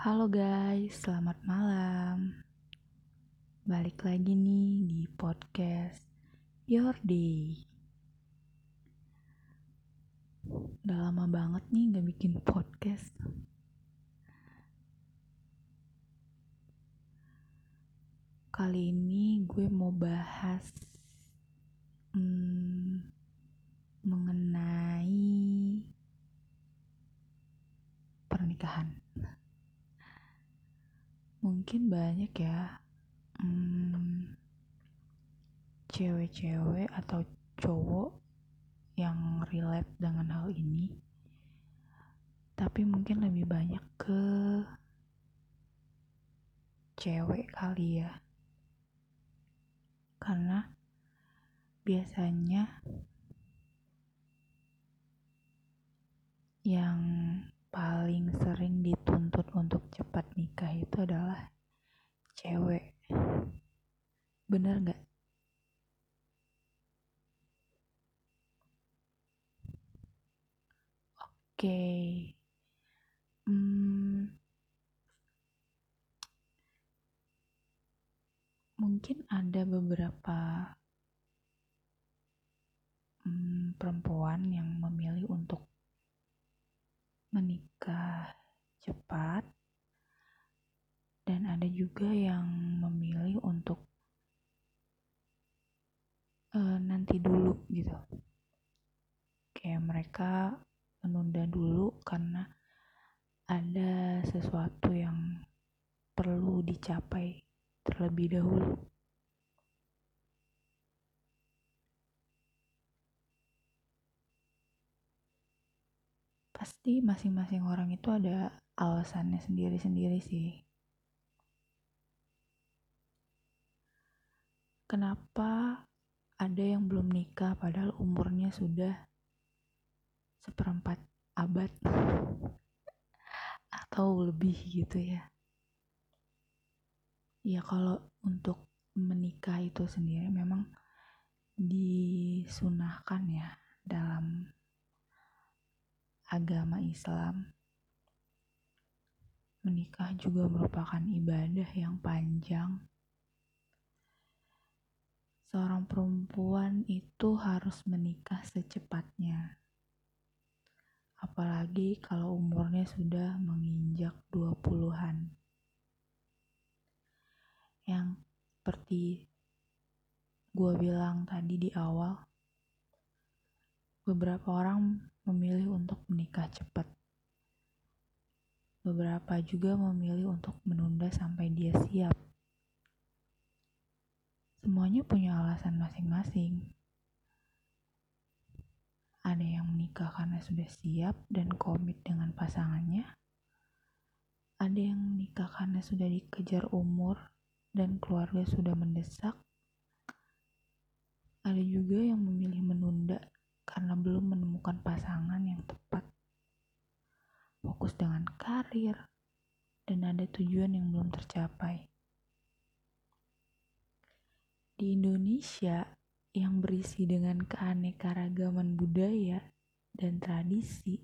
Halo guys, selamat malam. Balik lagi nih di podcast Your Day. Udah lama banget nih gak bikin podcast. Kali ini gue mau bahas hmm, mengenai pernikahan mungkin banyak ya hmm, cewek-cewek atau cowok yang relate dengan hal ini. Tapi mungkin lebih banyak ke cewek kali ya. Karena biasanya yang paling sering dituntut untuk cepat nikah itu adalah cewek. Bener gak? Oke. Hmm, mungkin ada beberapa hmm, perempuan yang memilih untuk menikah cepat. Dan ada juga yang memilih untuk uh, nanti dulu gitu. Kayak mereka menunda dulu karena ada sesuatu yang perlu dicapai terlebih dahulu pasti masing-masing orang itu ada alasannya sendiri-sendiri sih. Kenapa ada yang belum nikah padahal umurnya sudah seperempat abad atau lebih gitu ya. Ya kalau untuk menikah itu sendiri memang disunahkan ya dalam agama Islam. Menikah juga merupakan ibadah yang panjang. Seorang perempuan itu harus menikah secepatnya. Apalagi kalau umurnya sudah menginjak 20-an. Yang seperti gue bilang tadi di awal, beberapa orang memilih untuk menikah cepat. Beberapa juga memilih untuk menunda sampai dia siap. Semuanya punya alasan masing-masing. Ada yang menikah karena sudah siap dan komit dengan pasangannya. Ada yang menikah karena sudah dikejar umur dan keluarga sudah mendesak. Ada juga yang memilih menemukan pasangan yang tepat. Fokus dengan karir dan ada tujuan yang belum tercapai. Di Indonesia yang berisi dengan keanekaragaman budaya dan tradisi,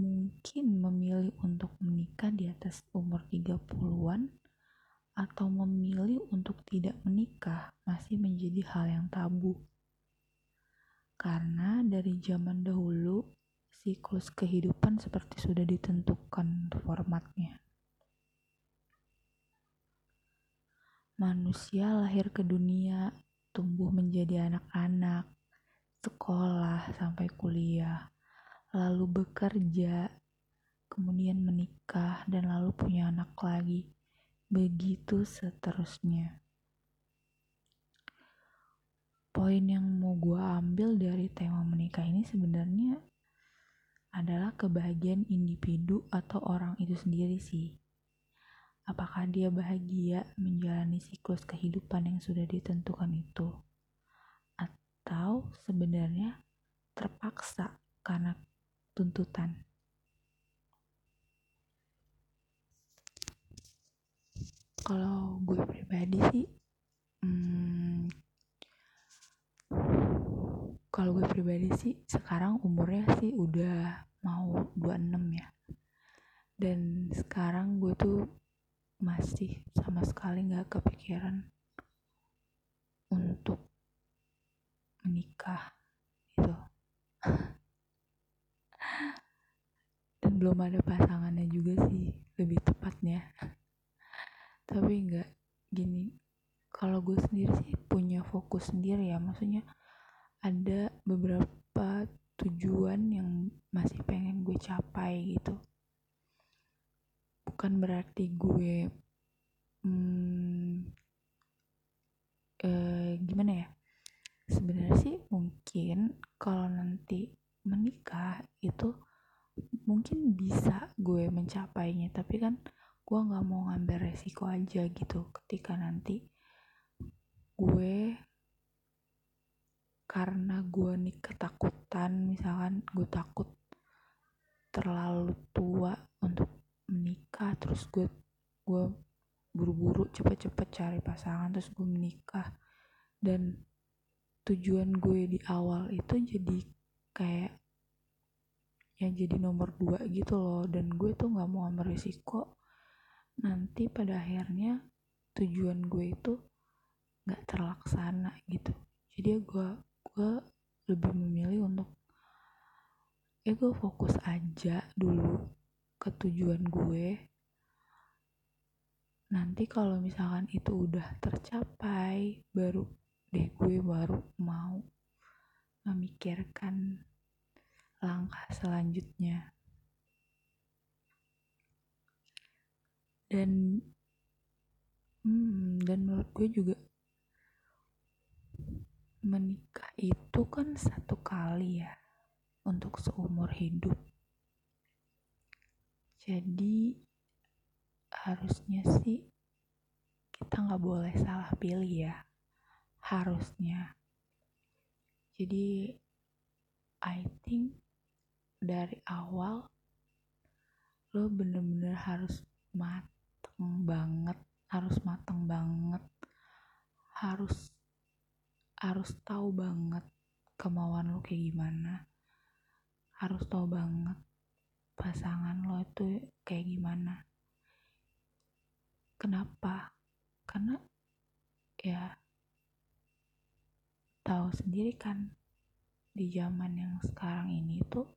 mungkin memilih untuk menikah di atas umur 30-an atau memilih untuk tidak menikah masih menjadi hal yang tabu. Karena dari zaman dahulu siklus kehidupan seperti sudah ditentukan formatnya. Manusia lahir ke dunia, tumbuh menjadi anak-anak, sekolah sampai kuliah, lalu bekerja, kemudian menikah, dan lalu punya anak lagi. Begitu seterusnya poin yang mau gue ambil dari tema menikah ini sebenarnya adalah kebahagiaan individu atau orang itu sendiri sih. Apakah dia bahagia menjalani siklus kehidupan yang sudah ditentukan itu? Atau sebenarnya terpaksa karena tuntutan? Kalau gue pribadi sih, hmm, kalau gue pribadi sih sekarang umurnya sih udah mau 26 ya. Dan sekarang gue tuh masih sama sekali nggak kepikiran untuk menikah gitu. Dan belum ada pasangannya juga sih lebih tepatnya. Tapi nggak gini kalau gue sendiri sih punya fokus sendiri ya maksudnya ada beberapa tujuan yang masih pengen gue capai gitu. Bukan berarti gue hmm, eh, gimana ya? Sebenarnya sih mungkin kalau nanti menikah itu mungkin bisa gue mencapainya tapi kan gue nggak mau ngambil resiko aja gitu ketika nanti gue karena gue nih ketakutan misalkan gue takut terlalu tua untuk menikah terus gue gue buru-buru cepet-cepet cari pasangan terus gue menikah. Dan tujuan gue di awal itu jadi kayak ya jadi nomor dua gitu loh dan gue tuh nggak mau ambil risiko. Nanti pada akhirnya tujuan gue itu nggak terlaksana gitu. Jadi ya gue gue lebih memilih untuk ya gue fokus aja dulu ke tujuan gue. Nanti kalau misalkan itu udah tercapai baru deh gue baru mau memikirkan langkah selanjutnya. Dan hmm, dan menurut gue juga menikah itu kan satu kali ya untuk seumur hidup. Jadi harusnya sih kita nggak boleh salah pilih ya harusnya. Jadi I think dari awal lo bener-bener harus mateng banget harus mateng banget harus harus tahu banget kemauan lo kayak gimana. Harus tahu banget pasangan lo itu kayak gimana. Kenapa? Karena ya tahu sendiri kan di zaman yang sekarang ini tuh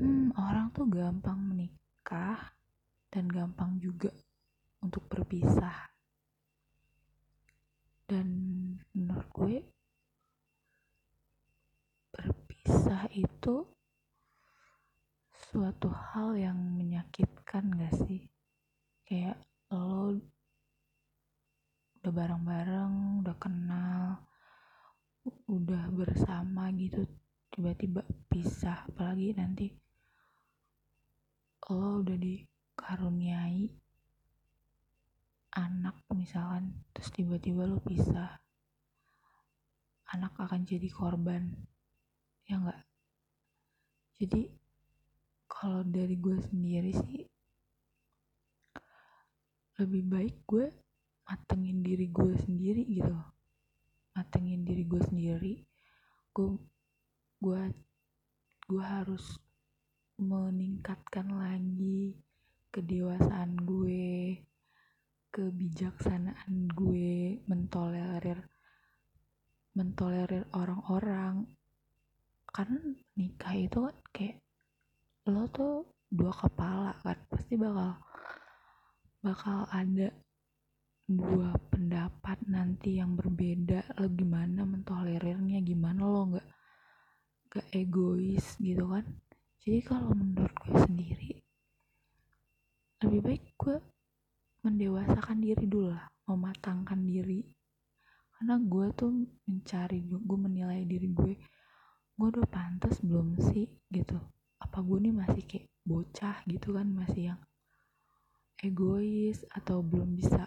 hmm, orang tuh gampang menikah dan gampang juga untuk berpisah dan menurut gue berpisah itu suatu hal yang menyakitkan gak sih? Kayak lo udah bareng-bareng udah kenal udah bersama gitu tiba-tiba pisah. Apalagi nanti lo udah dikaruniai anak misalkan terus tiba-tiba lo pisah anak akan jadi korban ya enggak jadi kalau dari gue sendiri sih lebih baik gue matengin diri gue sendiri gitu. Matengin diri gue sendiri gue gue gue harus meningkatkan lagi kedewasaan gue kebijaksanaan gue mentolerir mentolerir orang-orang. Karena nikah itu kan kayak lo tuh dua kepala kan pasti bakal bakal ada dua pendapat nanti yang berbeda. Lo gimana mentolerirnya gimana lo nggak nggak egois gitu kan. Jadi kalau menurut gue sendiri lebih baik gue mendewasakan diri dulu lah mematangkan diri. Karena gue tuh mencari gue menilai diri gue gue udah pantas belum sih gitu. Apa gue nih masih kayak bocah gitu kan masih yang egois atau belum bisa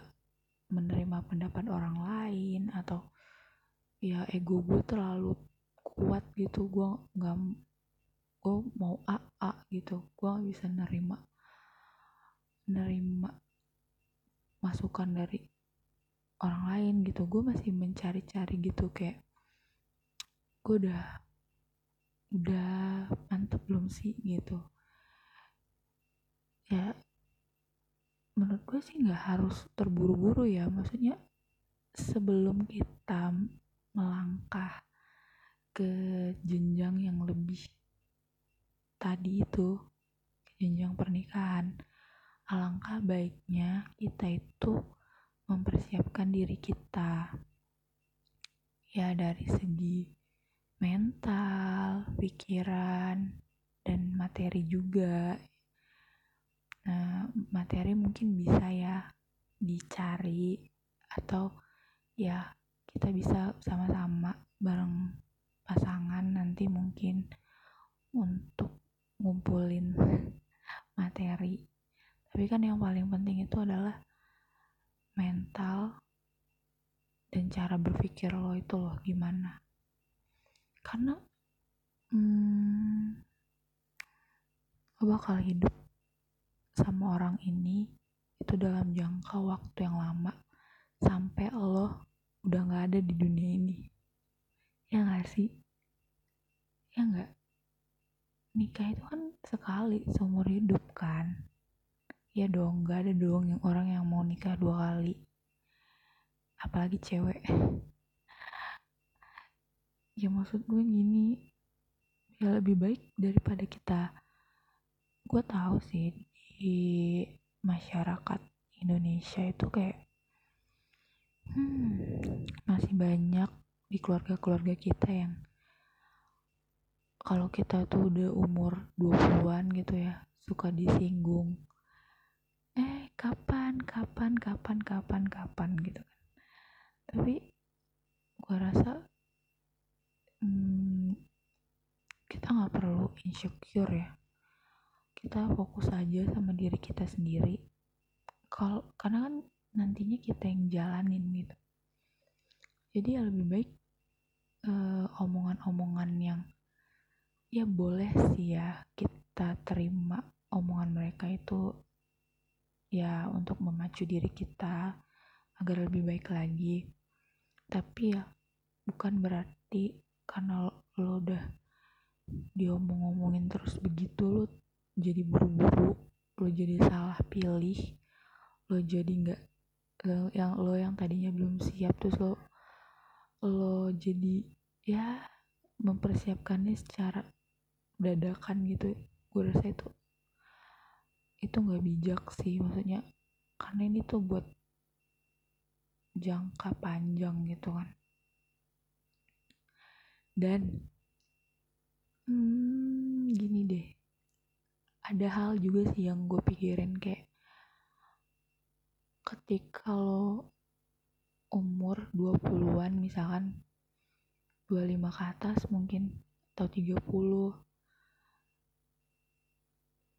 menerima pendapat orang lain atau ya ego gue terlalu kuat gitu. Gue nggak gue mau a a gitu. Gue gak bisa nerima nerima masukan dari orang lain gitu. Gue masih mencari-cari gitu kayak gue udah udah mantep belum sih? gitu. Ya menurut gue sih nggak harus terburu-buru ya. Maksudnya sebelum kita melangkah ke jenjang yang lebih tadi itu jenjang pernikahan alangkah baiknya kita itu mempersiapkan diri kita ya dari segi mental, pikiran, dan materi juga. Nah, materi mungkin bisa ya dicari atau ya kita bisa sama-sama bareng pasangan nanti mungkin untuk ngumpulin materi. Tapi kan yang paling penting itu adalah mental dan cara berpikir lo itu loh gimana. Karena hmm, lo bakal hidup sama orang ini itu dalam jangka waktu yang lama sampai lo udah nggak ada di dunia ini. Ya nggak sih? Ya nggak? Nikah itu kan sekali seumur hidup kan ya dong nggak ada dong yang orang yang mau nikah dua kali. Apalagi cewek. Ya maksud gue gini ya lebih baik daripada kita. Gue tahu sih di masyarakat Indonesia itu kayak hmm, masih banyak di keluarga-keluarga kita yang kalau kita tuh udah umur 20-an gitu ya suka disinggung eh kapan kapan kapan kapan kapan gitu kan. Tapi gue rasa hmm, kita nggak perlu insecure ya. Kita fokus aja sama diri kita sendiri. Kalau karena kan nantinya kita yang jalanin gitu. Jadi ya lebih baik uh, omongan-omongan yang ya boleh sih ya kita terima omongan mereka itu ya untuk memacu diri kita agar lebih baik lagi. Tapi ya bukan berarti karena lo udah diomong-omongin terus begitu lo jadi buru-buru lo jadi salah pilih lo jadi nggak lo yang lo yang tadinya belum siap terus lo lo jadi ya mempersiapkannya secara dadakan gitu. Gue rasa itu itu nggak bijak sih maksudnya karena ini tuh buat jangka panjang gitu kan. Dan hmm, gini deh. Ada hal juga sih yang gue pikirin kayak ketika lo umur 20-an misalkan 25 ke atas mungkin atau 30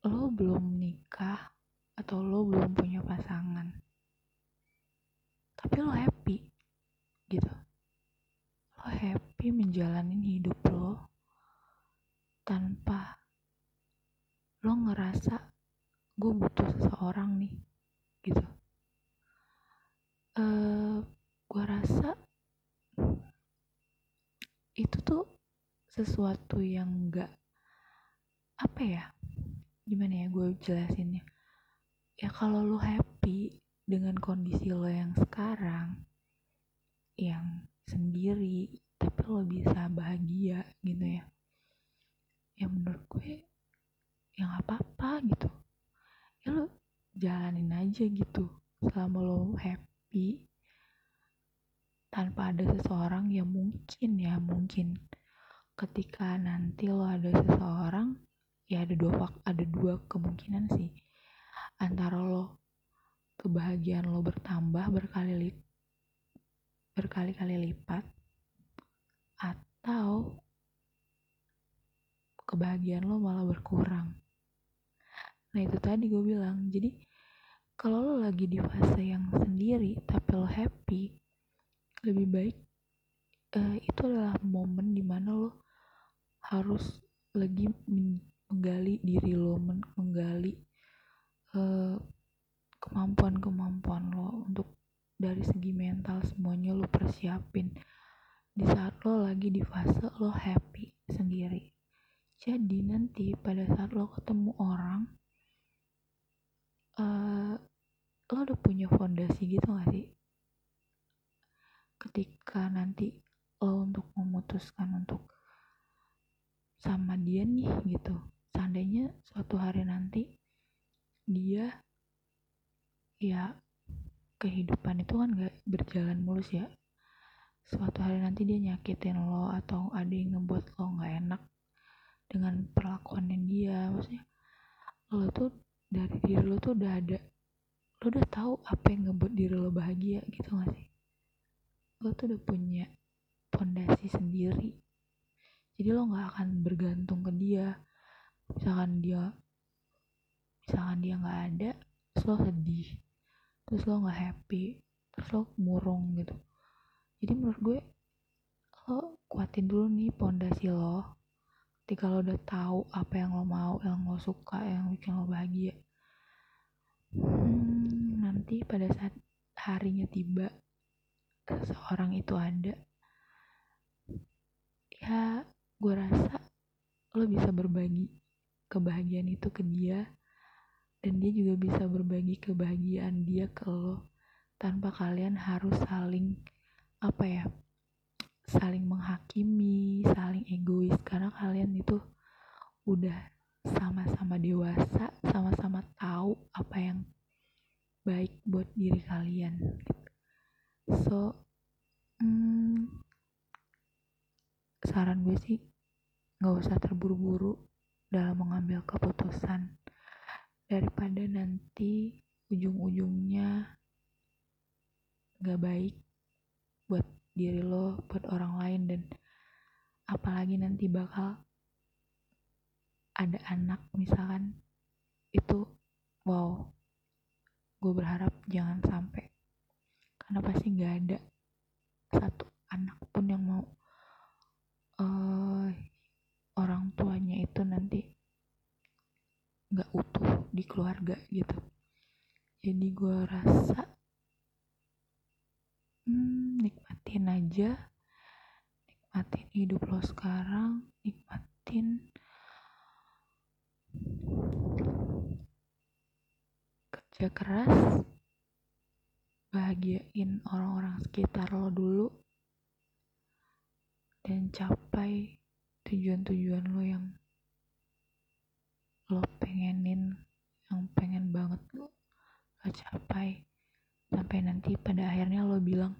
lo belum nikah atau lo belum punya pasangan tapi lo happy gitu. Lo happy menjalani hidup lo tanpa lo ngerasa gue butuh seseorang nih gitu. Uh, gue rasa itu tuh sesuatu yang gak apa ya gimana ya gue jelasinnya? Ya kalau lo happy dengan kondisi lo yang sekarang yang sendiri tapi lo bisa bahagia gitu ya. Ya menurut gue yang apa-apa gitu. Ya lo jalanin aja gitu selama lo happy tanpa ada seseorang yang mungkin ya mungkin ketika nanti lo ada seseorang ya ada dua ada dua kemungkinan sih antara lo kebahagiaan lo bertambah berkali lipat berkali-kali lipat atau kebahagiaan lo malah berkurang. Nah itu tadi gue bilang, jadi kalau lo lagi di fase yang sendiri tapi lo happy, lebih baik uh, itu adalah momen di mana lo harus lagi menggali diri lo, menggali uh, kemampuan-kemampuan lo untuk dari segi mental semuanya lo persiapin. Di saat lo lagi di fase lo happy sendiri. Jadi nanti pada saat lo ketemu orang lo udah punya fondasi gitu gak sih? Ketika nanti lo untuk memutuskan untuk sama dia nih gitu seandainya suatu hari nanti dia ya kehidupan itu kan gak berjalan mulus ya. Suatu hari nanti dia nyakitin lo atau ada yang ngebuat lo gak enak dengan perlakuannya dia. Maksudnya lo tuh dari diri lo tuh udah ada lo udah tahu apa yang ngebuat diri lo bahagia gitu gak sih? Lo tuh udah punya fondasi sendiri. Jadi lo nggak akan bergantung ke dia misalkan dia misalkan dia nggak ada terus lo sedih terus lo nggak happy terus lo murung gitu. Jadi menurut gue lo kuatin dulu nih fondasi lo. Ketika lo udah tahu apa yang lo mau yang lo suka yang bikin lo bahagia. Hmm, nanti pada saat harinya tiba seseorang itu ada ya gue rasa lo bisa berbagi kebahagiaan itu ke dia dan dia juga bisa berbagi kebahagiaan dia ke lo tanpa kalian harus saling apa ya saling menghakimi, saling egois karena kalian itu udah sama-sama dewasa, sama-sama tahu apa yang baik buat diri kalian. Gitu. So, hmm, saran gue sih nggak usah terburu-buru dalam mengambil keputusan daripada nanti ujung-ujungnya gak baik buat diri lo buat orang lain dan apalagi nanti bakal ada anak misalkan. Itu wow. Gue berharap jangan sampai. Karena pasti nggak ada satu anak pun yang mau uh, orang tuanya itu nanti nggak utuh di keluarga gitu. Jadi gue rasa hmm, nikmatin aja. Nikmatin hidup lo sekarang nikmatin kerja keras bahagiain orang-orang sekitar lo dulu dan capai tujuan-tujuan lo yang lo pengenin yang pengen banget lo capai sampai nanti pada akhirnya lo bilang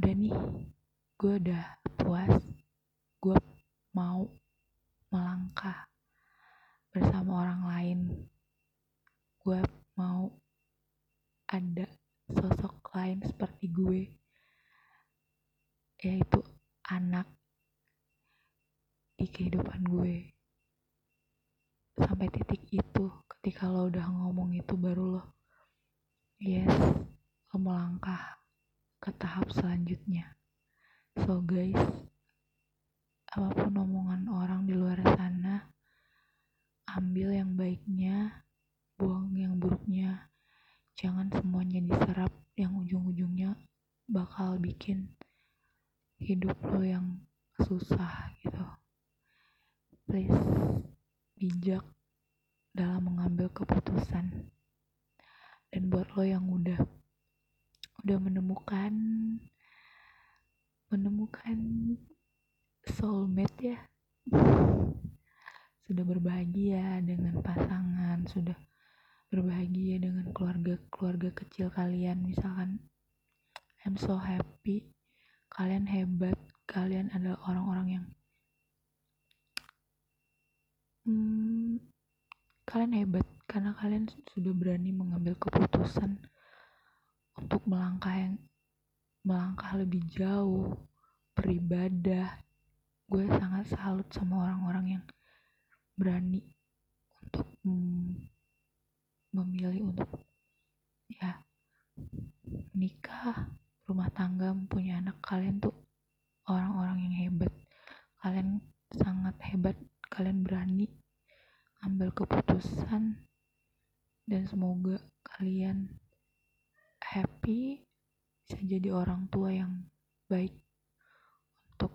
udah nih gue udah puas gue mau melangkah bersama orang lain. Gue mau ada sosok lain seperti gue yaitu anak di kehidupan gue. Sampai titik itu ketika lo udah ngomong itu baru lo yes lo melangkah ke tahap selanjutnya. So guys apa pun omongan orang di luar sana ambil yang baiknya buang yang buruknya. Jangan semuanya diserap yang ujung-ujungnya bakal bikin hidup lo yang susah gitu. Please bijak dalam mengambil keputusan. Dan buat lo yang udah udah menemukan menemukan soulmate ya. Sudah berbahagia dengan pasangan sudah berbahagia dengan keluarga-keluarga kecil kalian. Misalkan I'm so happy. Kalian hebat. Kalian adalah orang-orang yang kalian hebat karena kalian sudah berani mengambil keputusan untuk melangkah yang melangkah lebih jauh beribadah. Gue sangat salut sama orang-orang yang berani untuk mm, memilih untuk ya nikah rumah tangga punya anak. Kalian tuh orang-orang yang hebat. Kalian sangat hebat kalian berani ambil keputusan dan semoga kalian happy bisa jadi orang tua yang baik untuk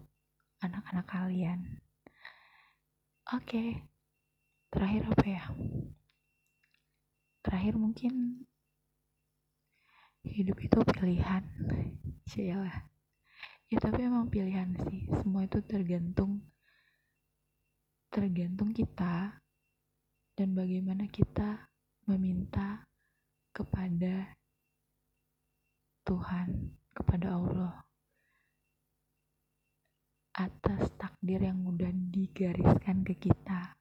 anak-anak kalian. Oke, okay. terakhir apa ya? Terakhir mungkin hidup itu pilihan Cialah ya tapi emang pilihan sih semua itu tergantung tergantung kita dan bagaimana kita meminta kepada Tuhan, kepada Allah atas takdir yang udah digariskan ke kita.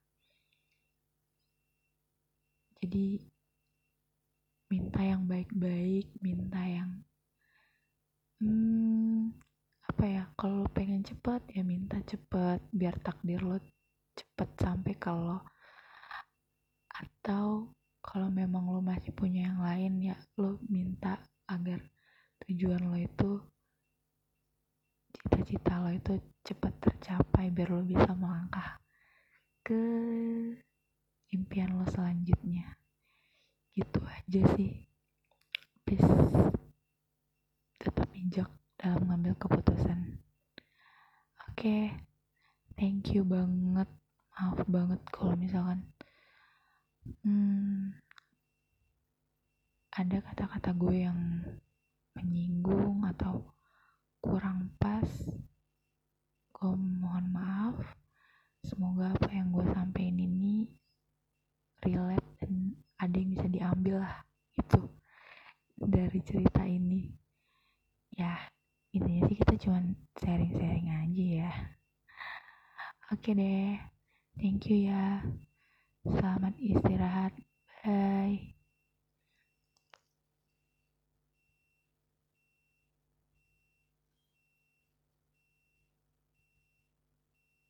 Jadi minta yang baik-baik, minta yang hmm, apa ya? Kalau pengen cepat ya minta cepat biar takdir lo cepet sampai lo atau kalau memang lo masih punya yang lain ya lo minta agar tujuan lo itu cita-cita lo itu cepat tercapai biar lo bisa melangkah ke impian lo selanjutnya. Gitu aja sih. Please tetap bijak dalam mengambil keputusan. Oke okay. thank you banget. Maaf banget kalau misalkan ada kata-kata gue yang menyinggung atau